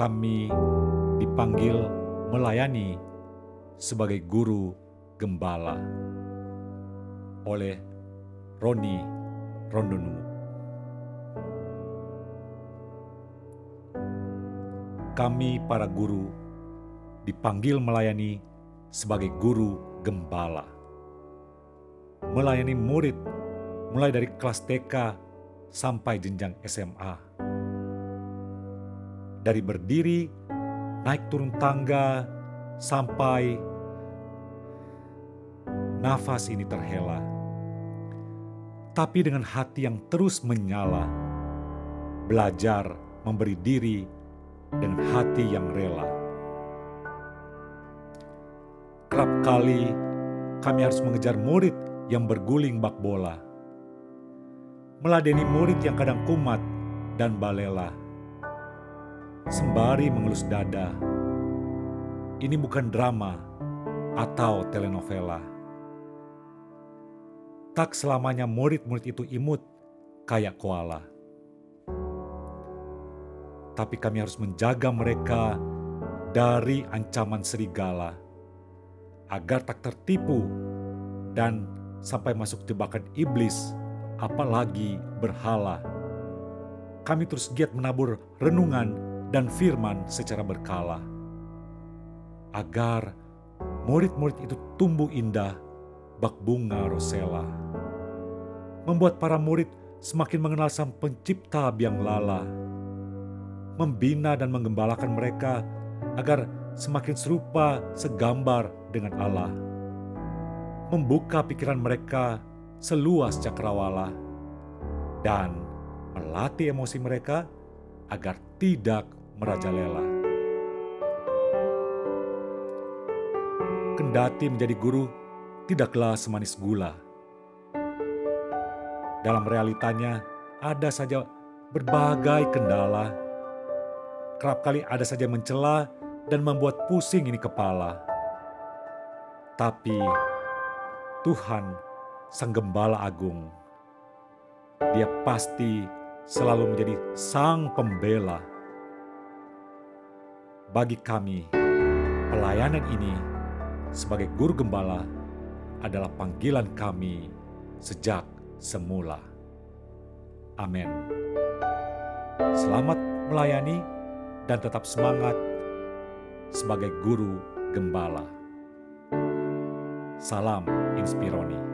kami dipanggil melayani sebagai guru gembala oleh Roni Rondonu. Kami para guru dipanggil melayani sebagai guru gembala. Melayani murid mulai dari kelas TK sampai jenjang SMA dari berdiri, naik turun tangga, sampai nafas ini terhela. Tapi dengan hati yang terus menyala, belajar memberi diri dengan hati yang rela. Kerap kali kami harus mengejar murid yang berguling bak bola. Meladeni murid yang kadang kumat dan balela sembari mengelus dada. Ini bukan drama atau telenovela. Tak selamanya murid-murid itu imut kayak koala. Tapi kami harus menjaga mereka dari ancaman serigala agar tak tertipu dan sampai masuk jebakan iblis apalagi berhala. Kami terus giat menabur renungan dan firman secara berkala. Agar murid-murid itu tumbuh indah bak bunga rosella. Membuat para murid semakin mengenal sang pencipta biang lala. Membina dan menggembalakan mereka agar semakin serupa segambar dengan Allah. Membuka pikiran mereka seluas cakrawala dan melatih emosi mereka agar tidak merajalela. Kendati menjadi guru tidaklah semanis gula. Dalam realitanya ada saja berbagai kendala. Kerap kali ada saja mencela dan membuat pusing ini kepala. Tapi Tuhan Sang Gembala Agung, Dia pasti selalu menjadi Sang Pembela bagi kami, pelayanan ini sebagai guru gembala adalah panggilan kami sejak semula. Amin. Selamat melayani dan tetap semangat sebagai guru gembala. Salam Inspironi.